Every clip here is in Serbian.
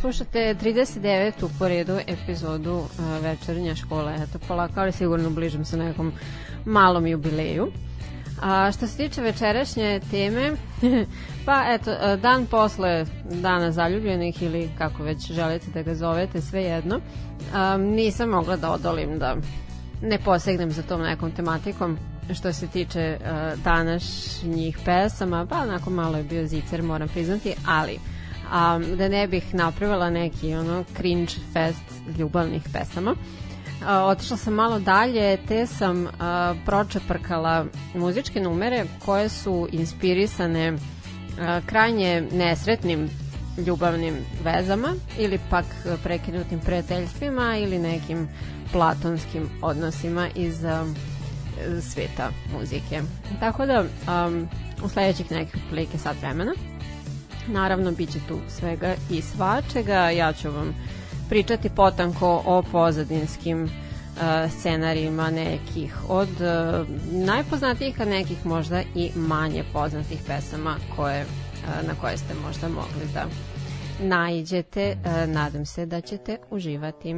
Slušate 39. u poredu epizodu večernja škola. Eto, polako, ali sigurno bližim se nekom malom jubileju. A što se tiče večerašnje teme, pa eto, dan posle dana zaljubljenih ili kako već želite da ga zovete, sve jedno, nisam mogla da odolim da ne posegnem za tom nekom tematikom što se tiče uh, današnjih pesama, pa onako malo je bio zicer, moram priznati, ali a, da ne bih napravila neki ono cringe fest ljubavnih pesama. A, otišla sam malo dalje, te sam a, pročeprkala muzičke numere koje su inspirisane a, krajnje nesretnim ljubavnim vezama ili pak prekinutim prijateljstvima ili nekim platonskim odnosima iz a, sveta muzike. Tako da um, u sledećih nekih prilike sat vremena Naravno, bit će tu svega i svačega. Ja ću vam pričati potanko o pozadinskim uh, scenarijima nekih od uh, najpoznatijih, a nekih možda i manje poznatih pesama koje, uh, na koje ste možda mogli da naiđete. Nadam se da ćete uživati.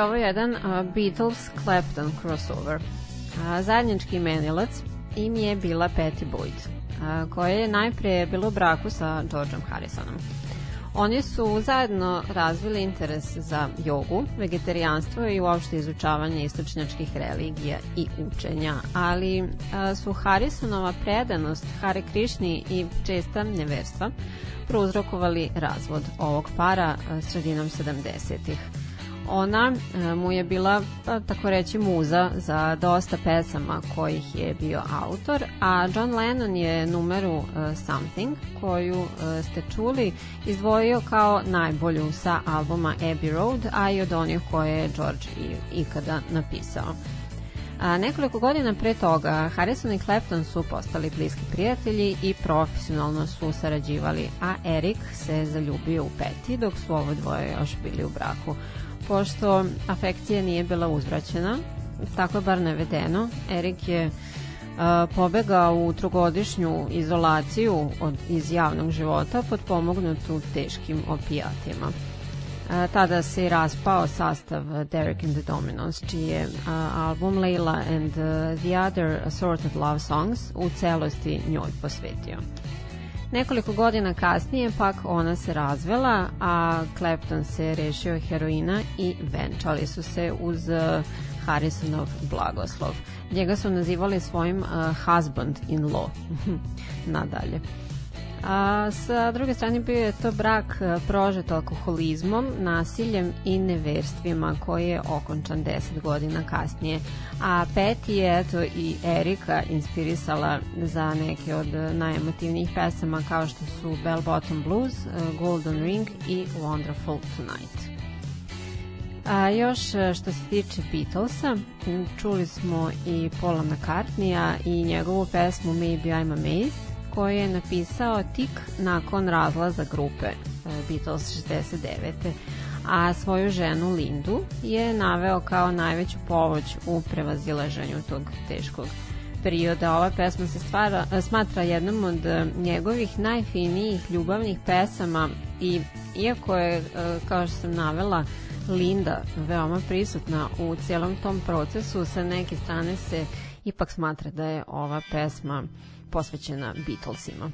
Je ovo jedan Beatles-Clapton crossover. Zajednički imenilac im je bila Patty Boyd, koja je najpre bila u braku sa Georgeom Harrisonom. Oni su zajedno razvili interes za jogu, vegetarijanstvo i uopšte izučavanje istočnjačkih religija i učenja, ali a, su Harrisonova predanost Hare Krišni i česta neverstva prouzrokovali razvod ovog para sredinom 70-ih. Ona e, mu je bila, pa, tako reći, muza za dosta pesama kojih je bio autor, a John Lennon je numeru uh, Something, koju uh, ste čuli, izdvojio kao najbolju sa albuma Abbey Road, a i od onih koje je George ikada napisao. A, nekoliko godina pre toga Harrison i Clapton su postali bliski prijatelji i profesionalno su sarađivali, a Erik se zaljubio u Peti dok su ovo dvoje još bili u braku pošto afekcija nije bila uzvraćena, tako je bar navedeno, Erik je uh, pobegao u trogodišnju izolaciju od, iz javnog života pod pomognutu teškim opijatima. Uh, tada se i raspao sastav Derek and the Dominos, čiji je uh, album Layla and the Other Assorted Love Songs u celosti njoj posvetio. Nekoliko godina kasnije pak ona se razvela, a Clapton se rešio heroina i venčali su se uz uh, Harrisonov blagoslov. Njega su nazivali svojim uh, husband-in-law nadalje. A, sa druge strane bio je to brak e, prožet alkoholizmom, nasiljem i neverstvima koji je okončan 10 godina kasnije. A Peti je eto i Erika inspirisala za neke od najemotivnijih pesama kao što su Bell Bottom Blues, e, Golden Ring i Wonderful Tonight. A još e, što se tiče Beatlesa, čuli smo i Paula McCartneya i njegovu pesmu Maybe I'm Amazed, koji je napisao tik nakon razlaza grupe e, Beatles 69 a svoju ženu Lindu je naveo kao najveću pomoć u prevazilaženju tog teškog perioda. Ova pesma se stvara, smatra jednom od njegovih najfinijih ljubavnih pesama i iako je, e, kao što sam navela, Linda veoma prisutna u cijelom tom procesu, sa neke strane se ipak smatra da je ova pesma posvećena Beatlesima.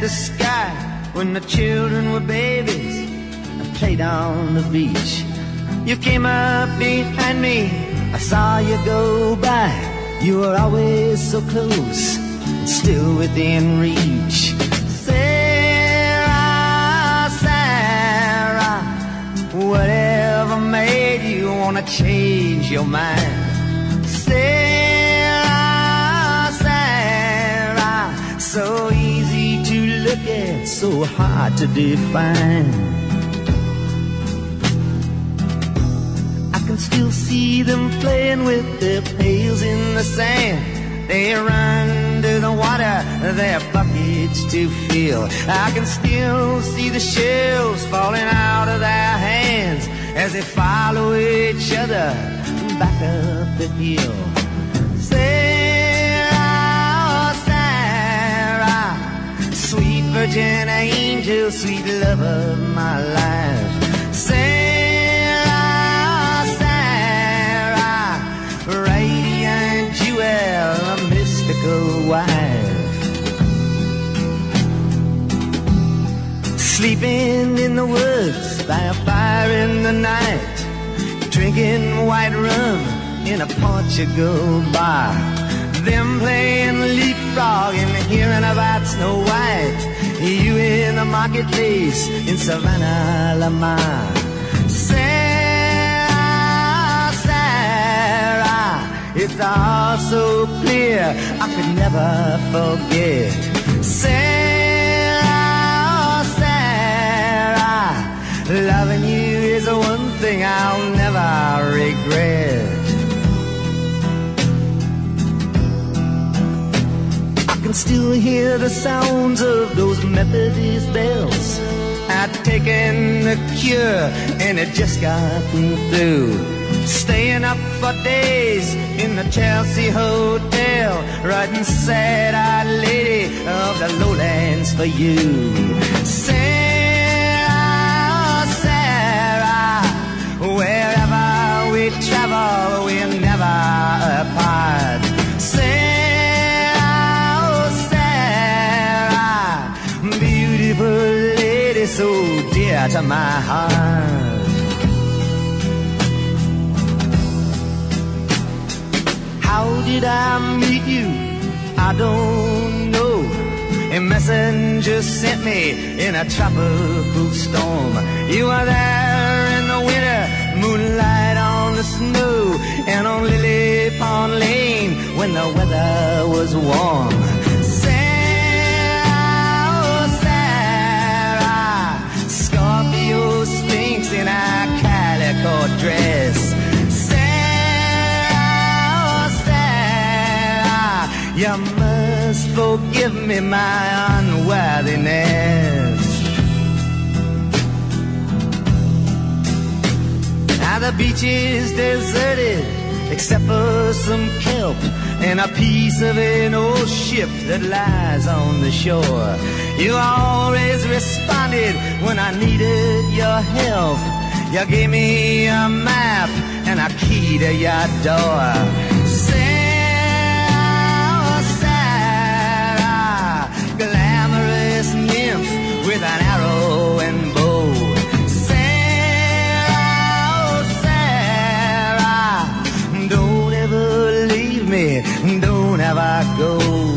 The sky when the children were babies and played on the beach. You came up behind me, I saw you go by. You were always so close, still within reach. Sarah, Sarah, whatever made you wanna change your mind? Sarah, Sarah, so look at so hard to define. I can still see them playing with their pails in the sand. They run to the water, their buckets to fill. I can still see the shells falling out of their hands as they follow each other back up the hill. Virgin angel, sweet love of my life. Sarah, Sarah, radiant jewel, a mystical wife. Sleeping in the woods by a fire in the night, drinking white rum in a Portugal bar. Them playing leapfrog and hearing about Snow White you in the marketplace in Savannah, Lamar. Sarah, Sarah, it's all so clear I could never forget. Sarah, Sarah, loving you is the one thing I'll never regret. Can still hear the sounds of those Methodist bells. I'd taken the cure and it just got through. Staying up for days in the Chelsea Hotel, writing sad eyed lady of the lowlands for you. Sarah, Sarah, wherever we travel, we're never apart. To my heart. How did I meet you? I don't know. A messenger sent me in a tropical storm. You were there in the winter, moonlight on the snow, and on Lily Pond Lane when the weather was warm. Calico dress. Sarah, Sarah, you must forgive me my unworthiness. Now the beach is deserted except for some kelp and a piece of an old ship that lies on the shore. You always responded when I needed your help. You gave me a map and a key to your door. Sarah, Sarah, glamorous nymph with an arrow and bow. Sarah, oh Sarah, don't ever leave me, don't ever go.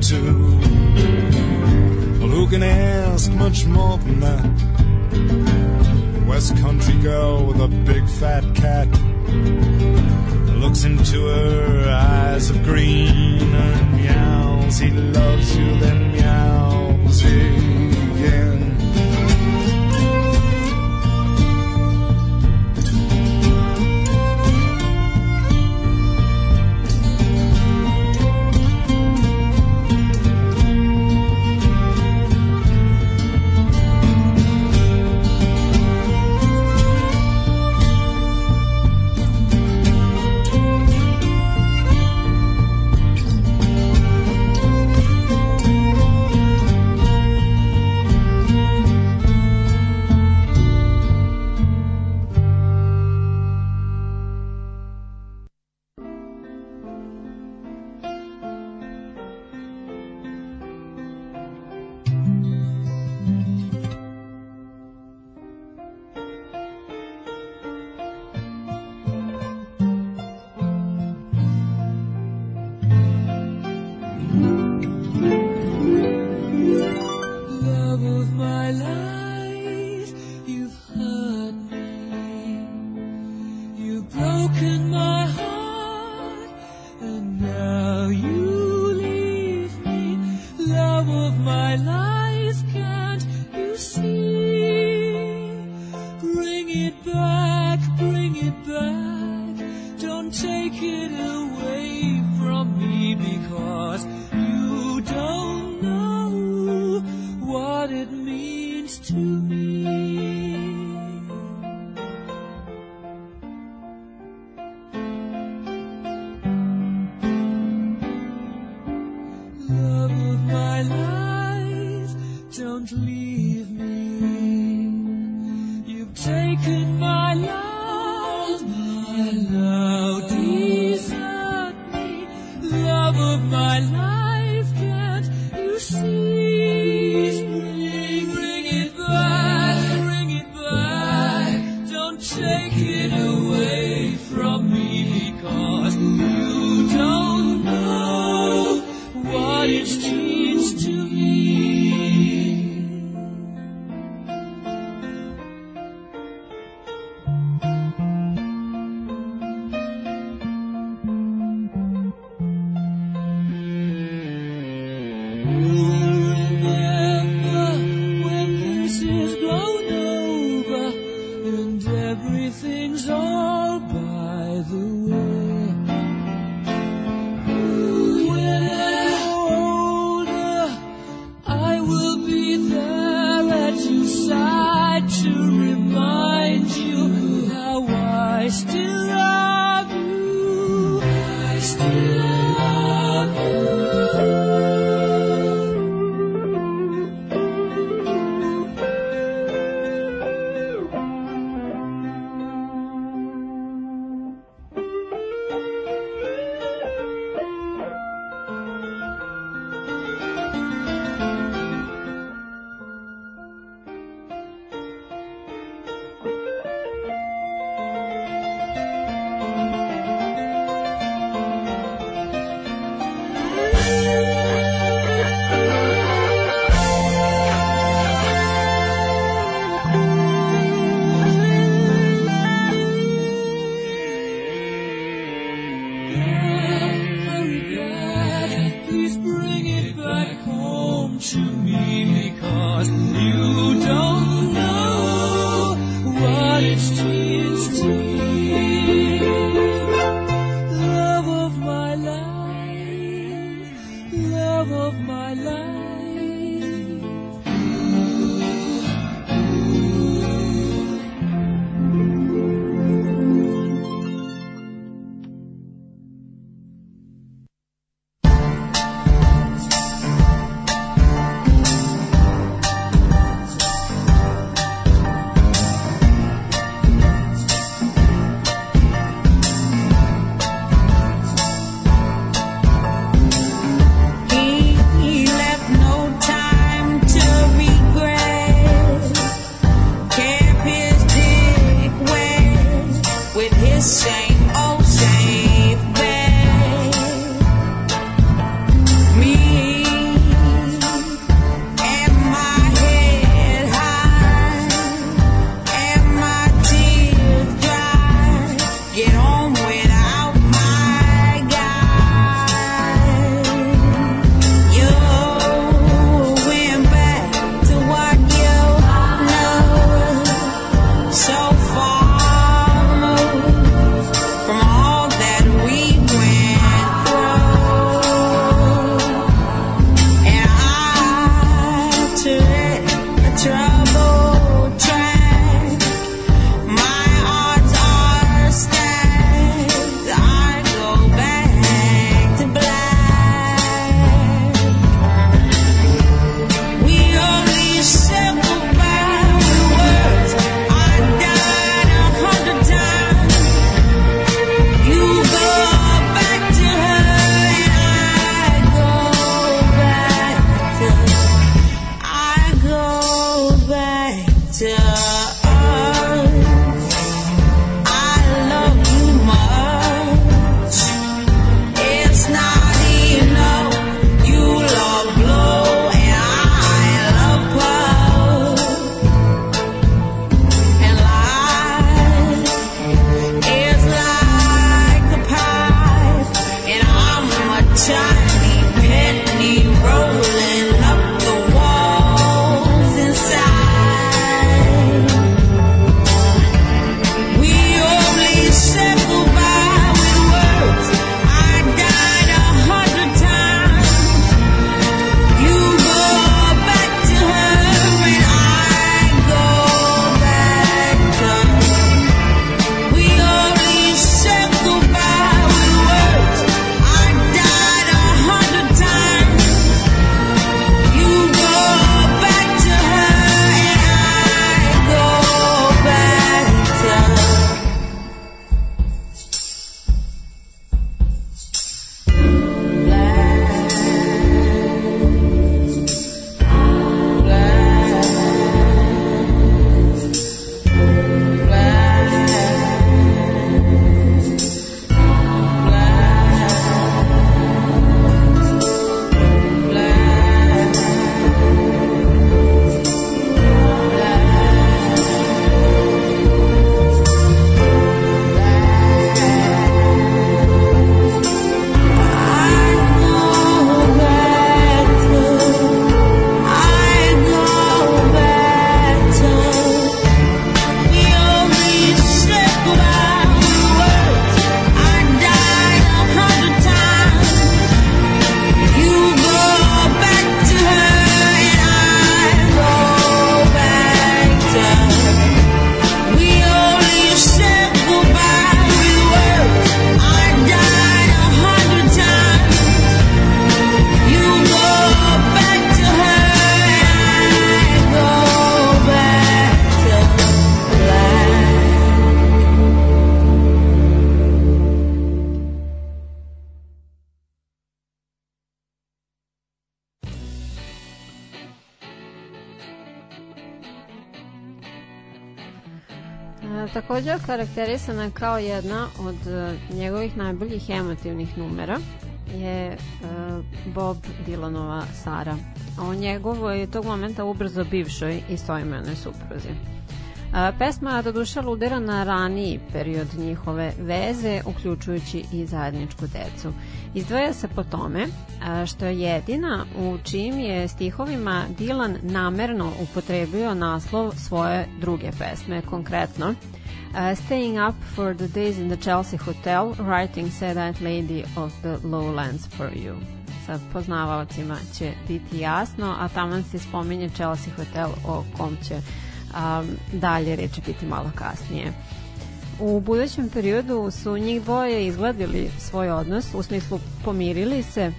too. Well, who can ask much more than that? West Country girl with a big fat cat looks into her eyes of green and meows. He loves you, then meows again. of my life, can't you see? Karakterisana kao jedna od a, njegovih najboljih emotivnih numera je a, Bob Dylanova Sara. O njegovoj tog momenta ubrzo bivšoj i stoimenoj supruzi. A, pesma do duše ludira na raniji period njihove veze, uključujući i zajedničku decu. Izdvaja se po tome a, što je jedina u čijim je stihovima Dylan namerno upotrebio naslov svoje druge pesme, konkretno uh, Staying up for the days in the Chelsea Hotel, writing Sad Eyed Lady of the Lowlands for you. Sa poznavaocima će biti jasno, a tamo se spominje Chelsea Hotel o kom će um, dalje reći biti malo kasnije. U budućem periodu su njih dvoje izgledili svoj odnos, u smislu pomirili se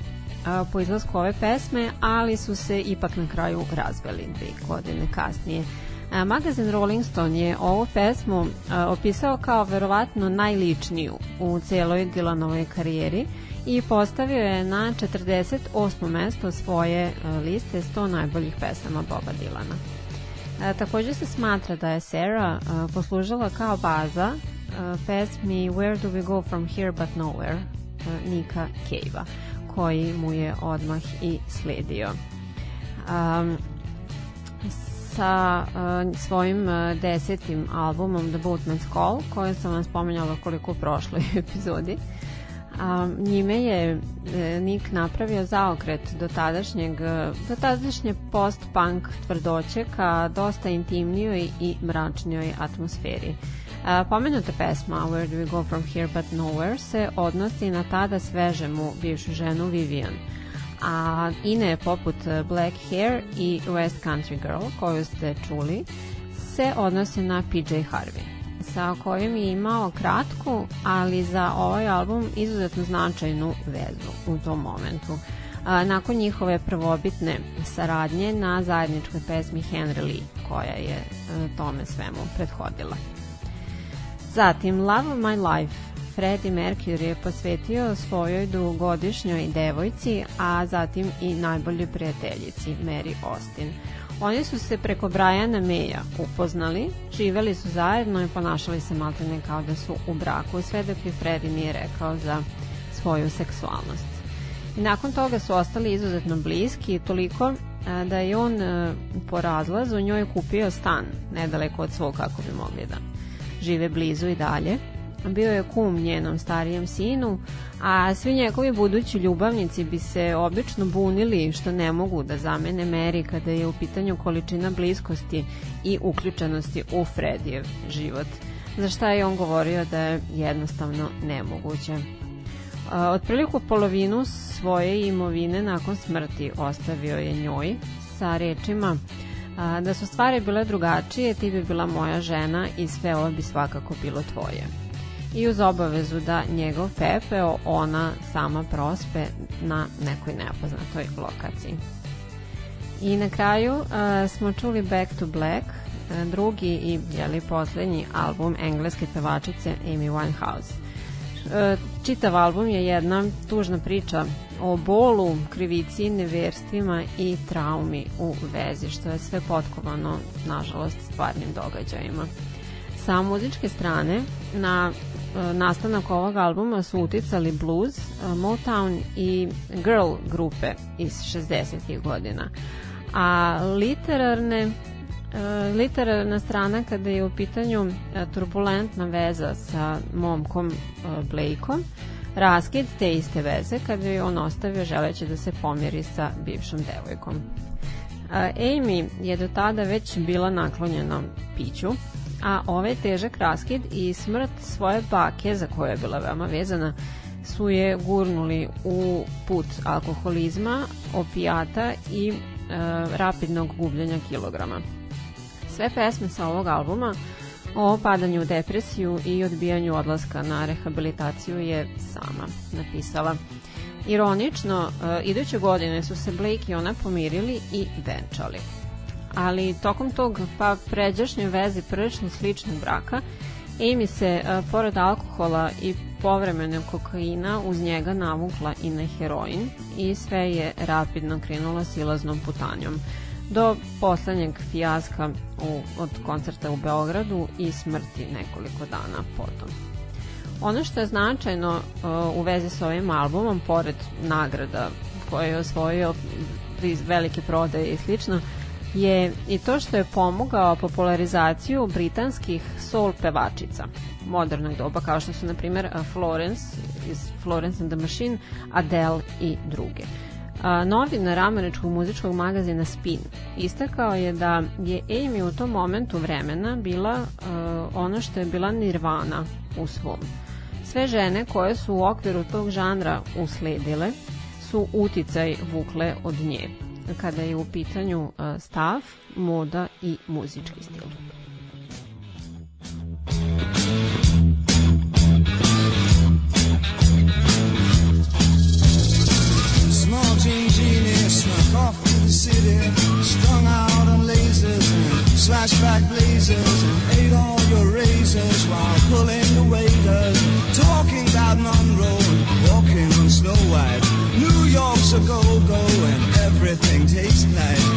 a, po izlasku ove pesme, ali su se ipak na kraju razveli dve godine kasnije. A, magazin Rolling Stone je ovu pesmu a, opisao kao verovatno najličniju u celoj Dylanovoj karijeri i postavio je na 48. mesto svoje a, liste 100 najboljih pesama Boba Dylana. E, takođe se smatra da je Sarah e, poslužila kao baza e, pesmi Where do we go from here but nowhere e, Nika Cave-a koji mu je odmah i sledio. Um, sa uh, svojim uh, desetim albumom The Boatman's Call, koji sam vam spomenjala koliko u prošloj epizodi, a, njime je e, Nick napravio zaokret do tadašnjeg do tadašnje post-punk tvrdoće ka dosta intimnijoj i mračnijoj atmosferi. A, pomenuta pesma Where do we go from here but nowhere se odnosi na tada svežemu bivšu ženu Vivian a ine poput Black Hair i West Country Girl koju ste čuli se odnosi na PJ Harvey sa kojim je imao kratku, ali za ovaj album izuzetno značajnu vezu u tom momentu. A, nakon njihove prvobitne saradnje na zajedničkoj pesmi Henry Lee, koja je a, e, tome svemu prethodila. Zatim, Love of My Life, Freddie Mercury je posvetio svojoj dugogodišnjoj devojci, a zatim i najboljoj prijateljici Mary Austin. Oni su se preko Briana Meja upoznali, živeli su zajedno i ponašali se maltene kao da su u braku, sve dok je Freddy nije rekao za svoju seksualnost. I nakon toga su ostali izuzetno bliski, toliko da je on po razlazu njoj kupio stan nedaleko od svog kako bi mogli da žive blizu i dalje bio je kum njenom starijem sinu, a svi njegovi budući ljubavnici bi se obično bunili što ne mogu da zamene Meri kada je u pitanju količina bliskosti i uključenosti u Fredijev život, za šta je on govorio da je jednostavno nemoguće. Otpriliku polovinu svoje imovine nakon smrti ostavio je njoj sa rečima da su stvari bile drugačije, ti bi bila moja žena i sve ovo bi svakako bilo tvoje i uz obavezu da njegov pepeo ona sama prospe na nekoj nepoznatoj lokaciji. I na kraju uh, smo čuli Back to Black, uh, drugi i jeli, poslednji album engleske pevačice Amy Winehouse. Uh, čitav album je jedna tužna priča o bolu, krivici, neverstvima i traumi u vezi, što je sve potkovano, nažalost, stvarnim događajima. Sa muzičke strane, na E, nastanak ovog albuma su uticali blues, e, Motown i girl grupe iz 60. godina. A literarne e, literarna strana kada je u pitanju turbulentna veza sa momkom Blakeom, raskid te iste veze kada je on ostavio želeći da se pomiri sa bivšom devojkom. Amy je do tada već bila naklonjena piću, a ovaj težak raskid i smrt svoje bake, za koje je bila veoma vezana, su je gurnuli u put alkoholizma, opijata i e, rapidnog gubljenja kilograma. Sve pesme sa ovog albuma o padanju u depresiju i odbijanju odlaska na rehabilitaciju je sama napisala. Ironično, e, iduće godine su se Blake i ona pomirili i venčali ali tokom tog pa pređašnje veze prilično sličnog braka, Amy se, a, e, pored alkohola i povremene kokaina, uz njega navukla i na heroin i sve je rapidno krenula silaznom putanjom. do poslednjeg fijaska u, od koncerta u Beogradu i smrti nekoliko dana potom. Ono što je značajno uh, u vezi sa ovim albumom, pored nagrada koje je osvojio iz velike prodaje i slično, je i to što je pomogao popularizaciju britanskih soul pevačica modernog doba, kao što su, na primjer, Florence iz Florence and the Machine, Adele i druge. Novinar američkog muzičkog magazina Spin istakao je da je Amy u tom momentu vremena bila uh, ono što je bila nirvana u svom. Sve žene koje su u okviru tog žanra usledile su uticaj vukle od nje kada je u pitanju stav, moda i muzički stil. Small jean genie snuck off city, strung out on lasers and slashback blazers, and ate all your razors while pulling the waiters, talking about Monroe and walking on Snow White. New York's a go-go and everything tastes nice.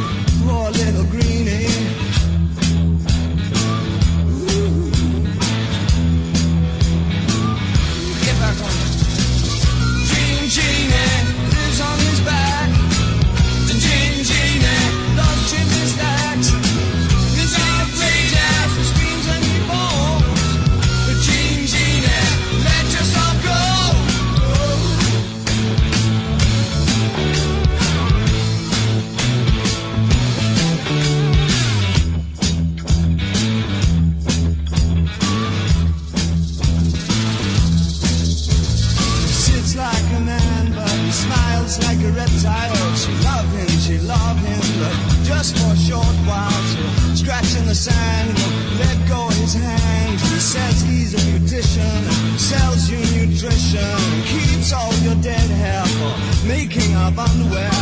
Making up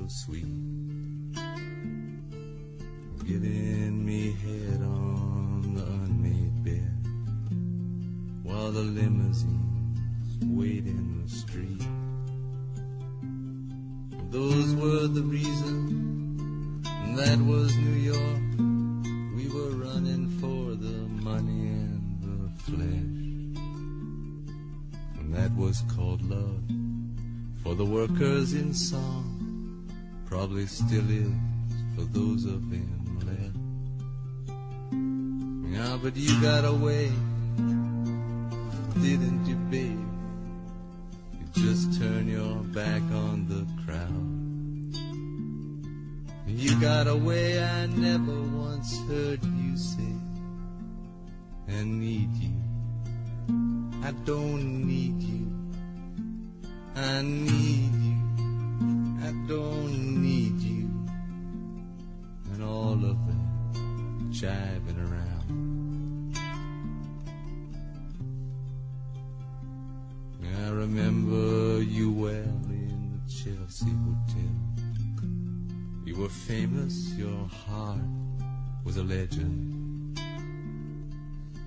so sweet. Giving me head on the unmade bed while the limousines wait in the street. Those were the reasons, that was New York. We were running for the money and the flesh. And that was called love for the workers in song. Probably still is for those of them left. Yeah, but you got away, didn't you, babe? You just turn your back on the crowd. You got away, I never once heard you say, I need you. I don't need you. I need. I don't need you. And all of that jiving around. I remember you well in the Chelsea Hotel. You were famous, your heart was a legend.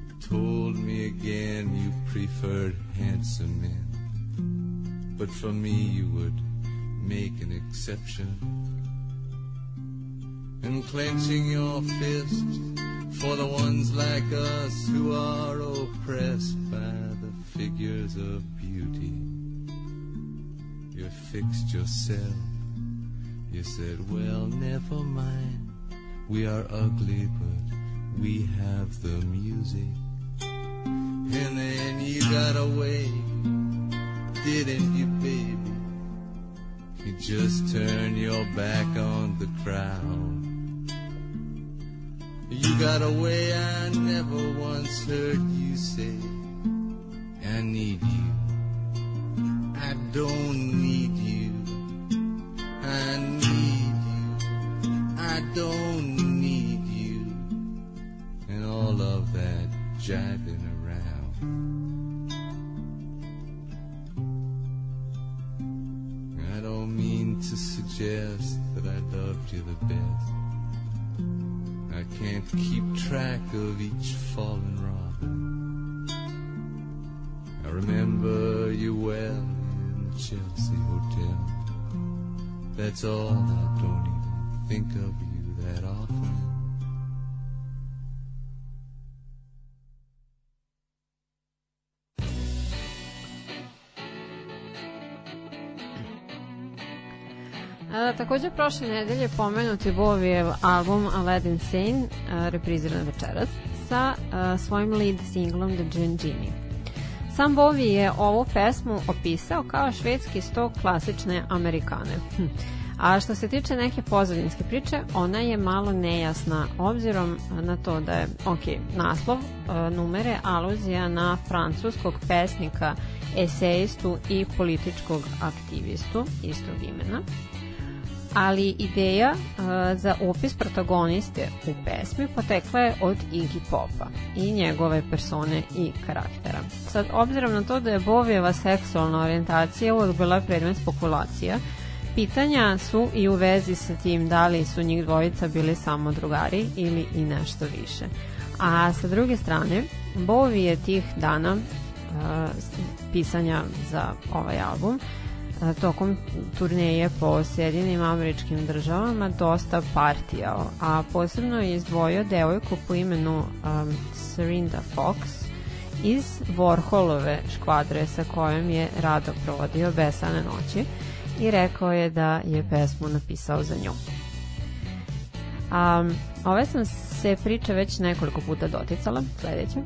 You told me again you preferred handsome men. But for me, you would make an exception. And clenching your fist for the ones like us who are oppressed by the figures of beauty. You fixed yourself. You said, well, never mind. We are ugly, but we have the music. And then you got away, didn't you, baby? You just turn your back on the crowd. You got a way I never once heard you say, I need you. I don't I can't keep track of each fallen robin. I remember you well in the Chelsea Hotel. That's all, I don't even think of you that often. A, takođe prošle nedelje pomenuti Bovijev album Aladdin Sane, a, repriziran večeras, sa a, svojim lead singlom The Gin Genie. Sam Bovi je ovu pesmu opisao kao švedski stok klasične Amerikane. Hm. A što se tiče neke pozadinske priče, ona je malo nejasna obzirom na to da je, ok, naslov e, numere aluzija na francuskog pesnika, esejistu i političkog aktivistu istog imena ali ideja za opis protagoniste u pesmi potekla je od Iggy Popa i njegove persone i karaktera. Sad, obzirom na to da je Bovijeva seksualna orijentacija uvek bila predmet spekulacija, pitanja su i u vezi sa tim da li su njih dvojica bili samo drugari ili i nešto više. A sa druge strane, Bovi je tih dana uh, pisanja za ovaj album tokom turneje po Sjedinim američkim državama dosta partijao, a posebno je izdvojio devojku po imenu um, Serinda Fox iz Warholove škvadre sa kojom je rado provodio besane noći i rekao je da je pesmu napisao za nju. Um, ove sam se priče već nekoliko puta doticala, sledeće.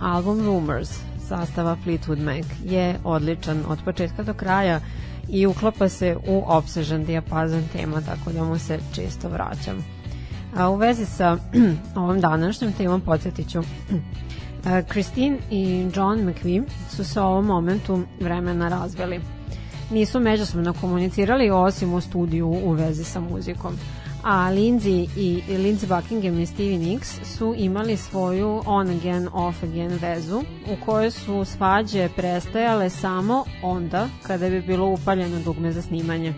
Album Rumors sastava Fleetwood Mac je odličan od početka do kraja i uklapa se u obsežan dijapazon tema, tako da mu se često vraćam. A u vezi sa ovom današnjom temom podsjetit ću Christine i John McVie su se u ovom momentu vremena razveli. Nisu međusobno komunicirali osim u studiju u vezi sa muzikom. A Lindsay i Lindsay Buckingham i Stevie Nicks su imali svoju on again off again vezu u kojoj su svađe prestajale samo onda kada bi bilo upaljeno dugme za snimanje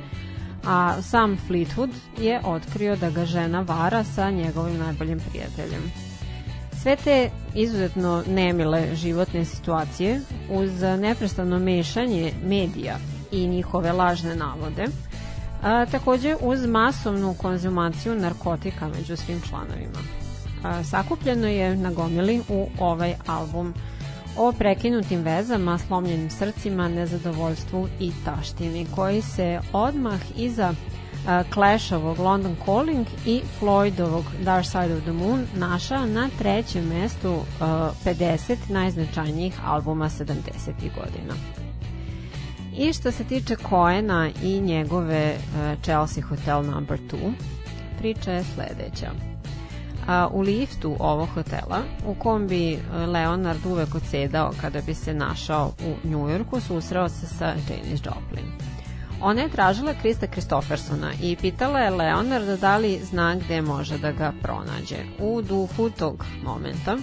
a sam Fleetwood je otkrio da ga žena vara sa njegovim najboljim prijateljem. Sve te izuzetno nemile životne situacije uz neprestano mešanje medija i njihove lažne navode, a, takođe uz masovnu konzumaciju narkotika među svim članovima. A, sakupljeno je na gomili u ovaj album o prekinutim vezama, slomljenim srcima, nezadovoljstvu i taštini, koji se odmah iza Clashovog London Calling i Floydovog Dark Side of the Moon našao na trećem mestu uh, 50 najznačajnijih albuma 70. godina. I što se tiče Koena i njegove uh, Chelsea Hotel Number 2, priča je sledeća. A, u liftu ovog hotela, u kom bi Leonard uvek odsedao kada bi se našao u Njujorku, susreo se sa Janis Joplin. Ona je tražila Krista Kristofersona i pitala je Leonarda da li zna gde može da ga pronađe. U duhu tog momenta,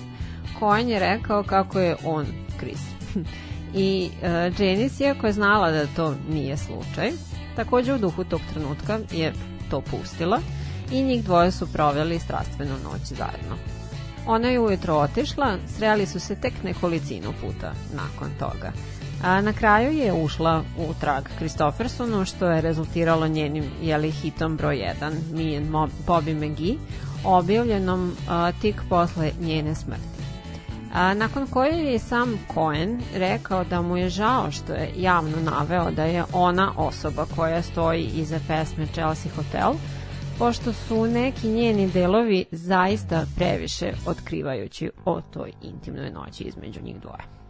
Cohen je rekao kako je on Chris. I uh, Janice, iako je znala da to nije slučaj, takođe u duhu tog trenutka je to pustila i njih dvoje su proveli strastvenu noć zajedno. Ona je ujutro otišla, sreli su se tek nekolicinu puta nakon toga. A na kraju je ušla u trag Kristofersonu, što je rezultiralo njenim jeli, hitom broj 1, Me and Bobby McGee, objavljenom a, tik posle njene smrti. A, nakon koje je sam Cohen rekao da mu je žao što je javno naveo da je ona osoba koja stoji iza pesme Chelsea Hotel, pošto su neki njeni delovi zaista previše otkrivajući o toj intimnoj noći između njih dvoje.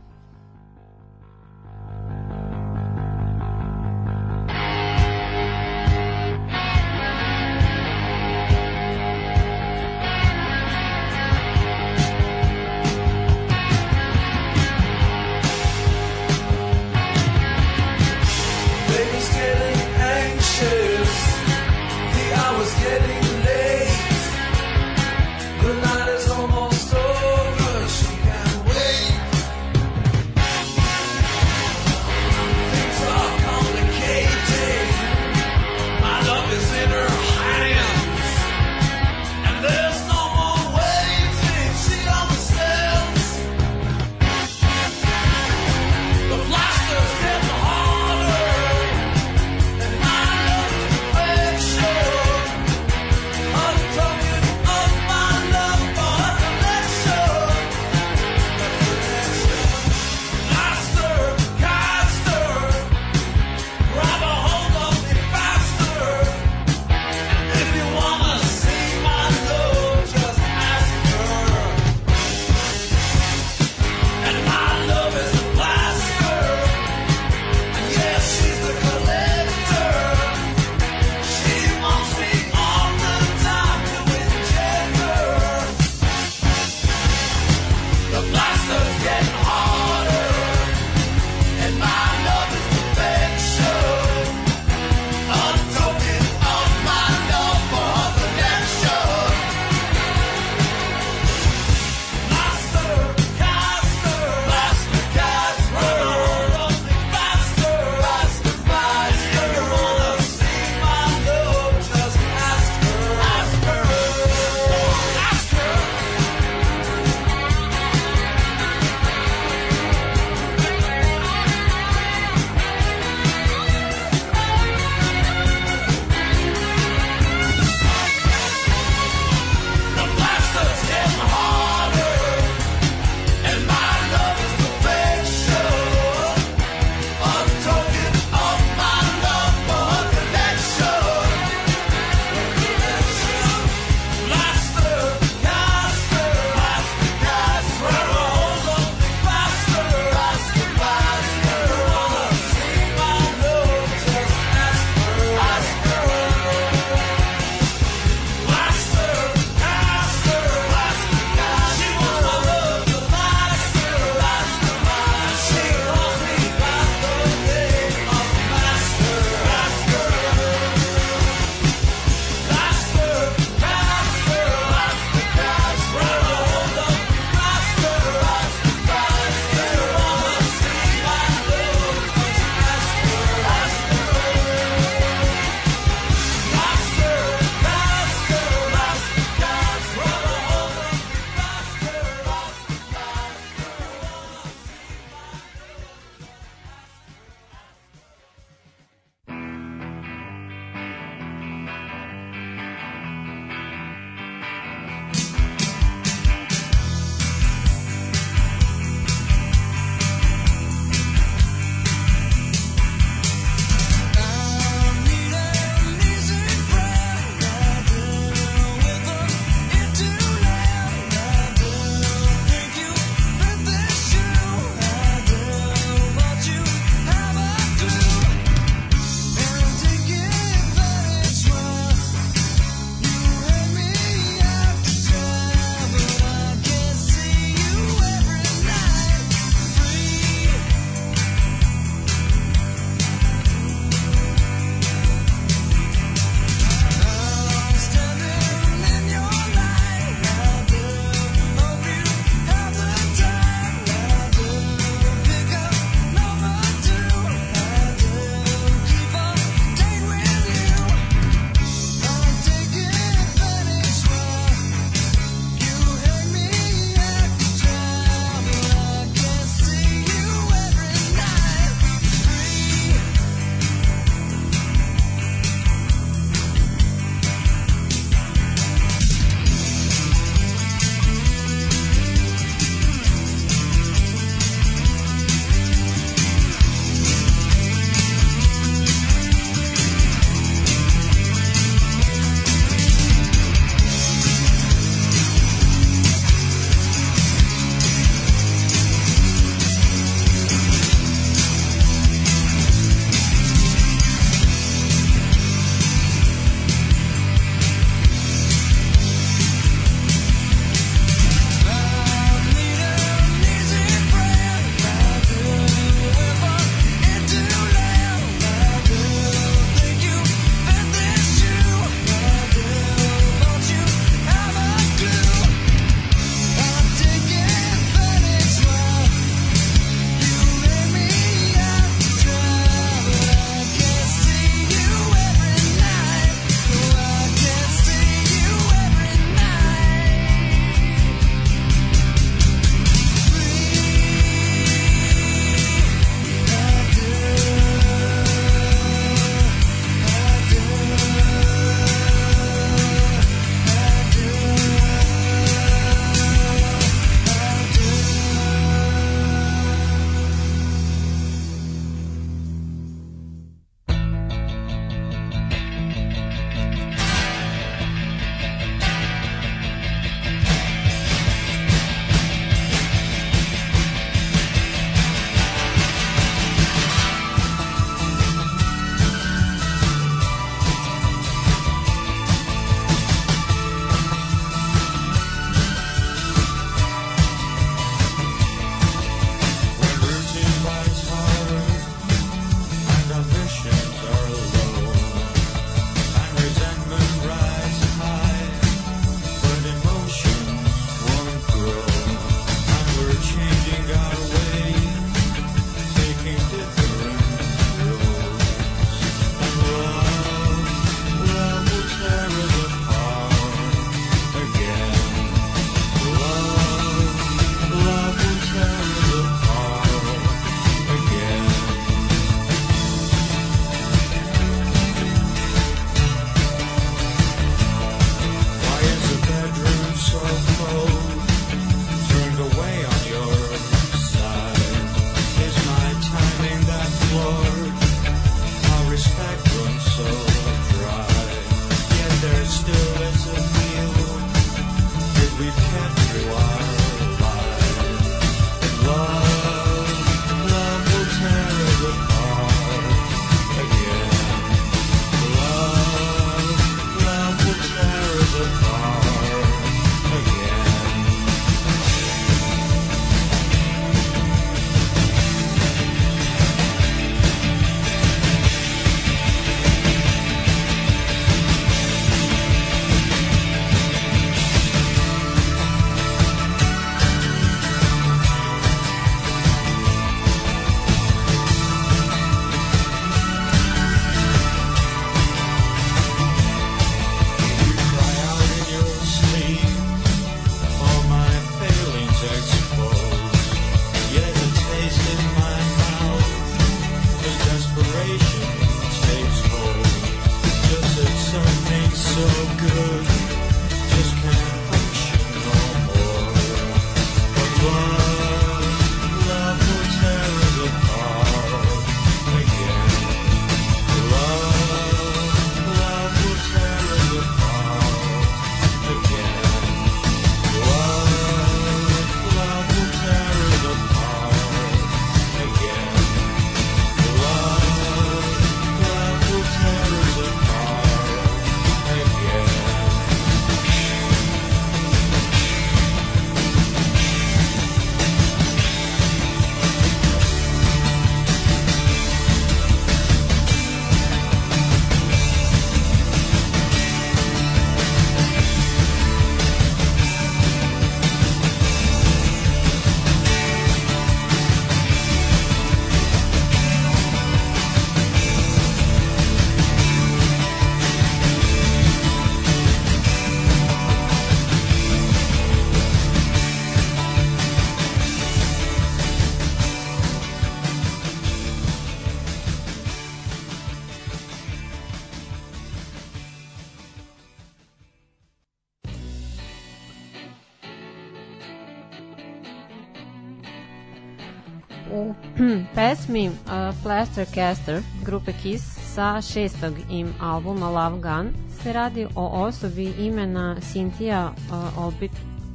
Pesmi uh, Plaster Caster grupe Kiss sa šestog im albuma Love Gun se radi o osobi imena Cynthia uh, Albit,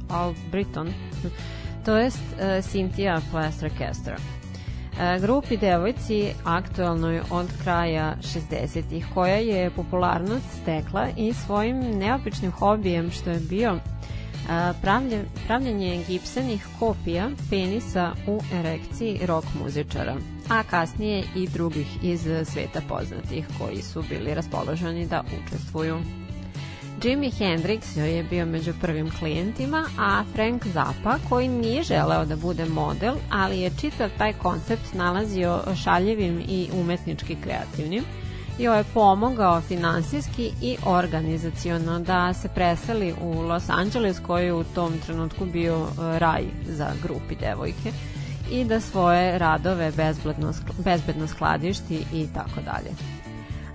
Albriton, to jest uh, Cynthia Plaster Caster. Uh, grupi devojci aktualnoj od kraja 60-ih, koja je popularnost stekla i svojim neobičnim hobijem što je bio pravlje, pravljanje gipsenih kopija penisa u erekciji rock muzičara, a kasnije i drugih iz sveta poznatih koji su bili raspoloženi da učestvuju. Jimi Hendrix joj je bio među prvim klijentima, a Frank Zappa, koji nije želeo da bude model, ali je čitav taj koncept nalazio šaljivim i umetnički kreativnim, joj je pomogao finansijski i organizaciono da se preseli u Los Angeles koji je u tom trenutku bio raj za grupi devojke i da svoje radove bezbedno, bezbedno skladišti i tako dalje.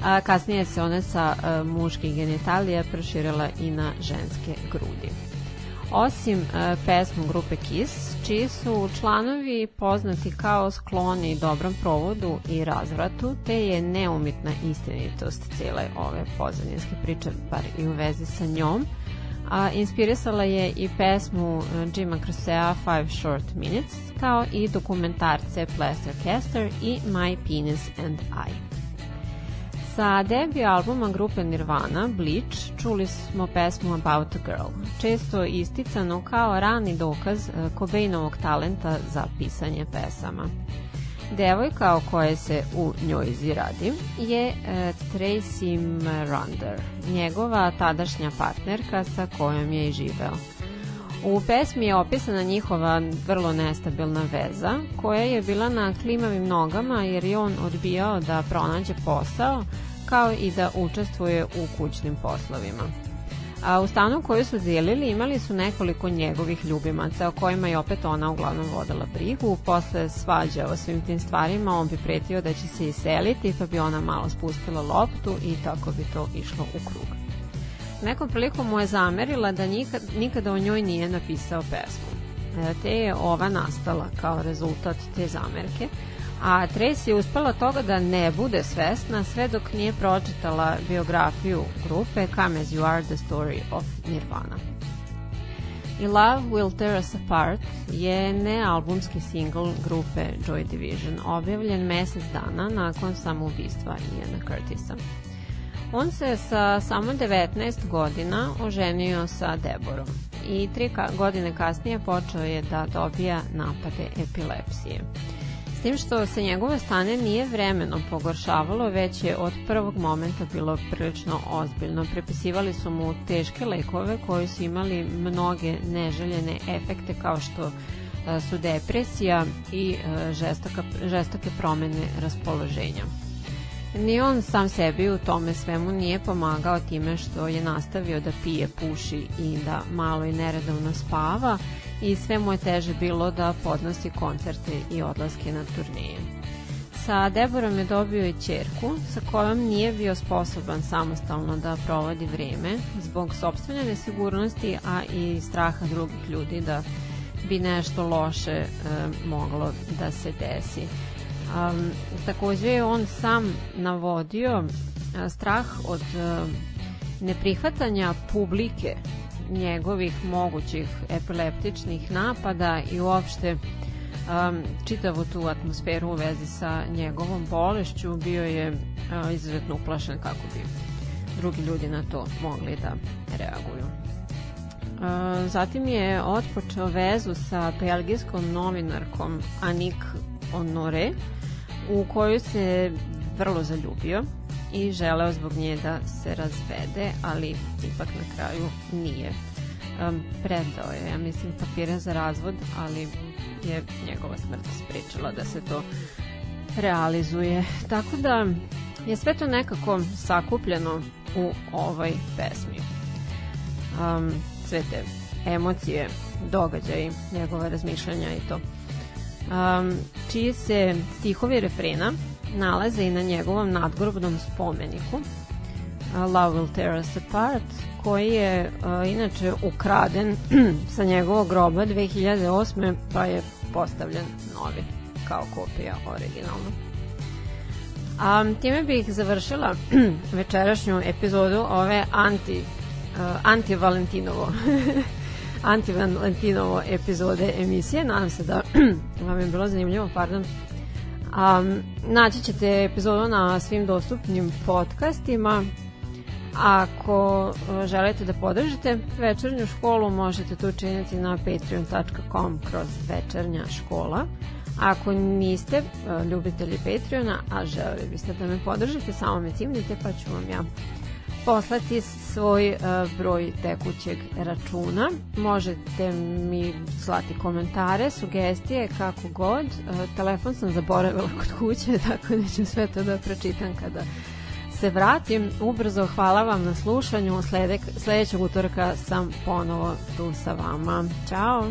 A kasnije se one sa e, muških genitalija proširila i na ženske grudi. Osim e, pesmu grupe Kiss, čiji su članovi poznati kao skloni dobrom provodu i razvratu, te je neumitna istinitost cijele ove pozadinske priče, bar i u vezi sa njom, a inspirisala je i pesmu e, Jima Crossea Five Short Minutes, kao i dokumentarce Plaster Caster i My Penis and I. Sa debi albuma grupe Nirvana, Bleach, čuli smo pesmu About a Girl, često isticano kao rani dokaz Cobainovog talenta za pisanje pesama. Devojka o kojoj se u njoj ziradi je e, Tracy Marander, njegova tadašnja partnerka sa kojom je i živeo. U pesmi je opisana njihova vrlo nestabilna veza, koja je bila na klimavim nogama jer je on odbijao da pronađe posao, kao i da učestvuje u kućnim poslovima. A u stanu koju su dijelili imali su nekoliko njegovih ljubimaca o kojima je opet ona uglavnom vodila brigu. Posle svađa o svim tim stvarima on bi pretio da će se iseliti pa bi ona malo spustila loptu i tako bi to išlo u krug. Nekom prilikom mu je zamerila da nikad, nikada o njoj nije napisao pesmu. E, te je ova nastala kao rezultat te zamerke, a Tracy je uspela toga da ne bude svesna sve dok nije pročitala biografiju grupe Come As You Are The Story of Nirvana. I Love Will Tear Us Apart je nealbumski singl grupe Joy Division, objavljen mesec dana nakon samoubistva Iana Curtisa. On se sa samo 19 godina oženio sa Deborom i tri godine kasnije počeo je da dobija napade epilepsije. Tim što se njegove stane nije vremenom pogoršavalo, već je od prvog momenta bilo prilično ozbiljno. Prepisivali su mu teške lekove koji su imali mnoge neželjene efekte kao što e, su depresija i e, žestoka, žestoke promene raspoloženja. Ni on sam sebi u tome svemu nije pomagao time što je nastavio da pije, puši i da malo i neredovno spava i sve mu je teže bilo da podnosi koncerte i odlaske na turneje. Sa Deborom je dobio i čerku sa kojom nije bio sposoban samostalno da provodi vreme zbog sobstvene nesigurnosti, a i straha drugih ljudi da bi nešto loše e, moglo da se desi. Um, takođe je on sam navodio uh, strah od uh, neprihvatanja publike njegovih mogućih epileptičnih napada i uopšte um, čitavu tu atmosferu u vezi sa njegovom bolešću bio je uh, izuzetno uplašen kako bi drugi ljudi na to mogli da reaguju. Uh, zatim je otpočeo vezu sa belgijskom novinarkom Anik Honore, u koju se vrlo zaljubio i želeo zbog nje da se razvede, ali ipak na kraju nije. Um, predao je, ja mislim, papire za razvod, ali je njegova smrt sprečila da se to realizuje. Tako da je sve to nekako sakupljeno u ovoj pesmi. Um, sve te emocije, događaji, njegove razmišljanja i to um, čiji se stihovi refrena nalaze i na njegovom nadgrobnom spomeniku Love Will Tear Us Apart koji je uh, inače ukraden sa njegovog groba 2008. pa je postavljen novi. kao kopija originalno. A, time bih završila večerašnju epizodu ove anti, uh, anti-Valentinovo anti-Valentinovo epizode emisije. Nadam se da vam je bilo zanimljivo, pardon. Um, naći ćete epizodu na svim dostupnim podcastima. Ako uh, želite da podržite večernju školu, možete to učiniti na patreon.com kroz večernja škola. Ako niste uh, ljubitelji Patreona, a želeli biste da me podržite, samo me cimnite pa ću vam ja poslati svoj uh, broj tekućeg računa. Možete mi slati komentare, sugestije, kako god. Uh, telefon sam zaboravila kod kuće, tako da ću sve to da pročitam kada se vratim. Ubrzo hvala vam na slušanju. Sledek, sledećeg utorka sam ponovo tu sa vama. Ćao!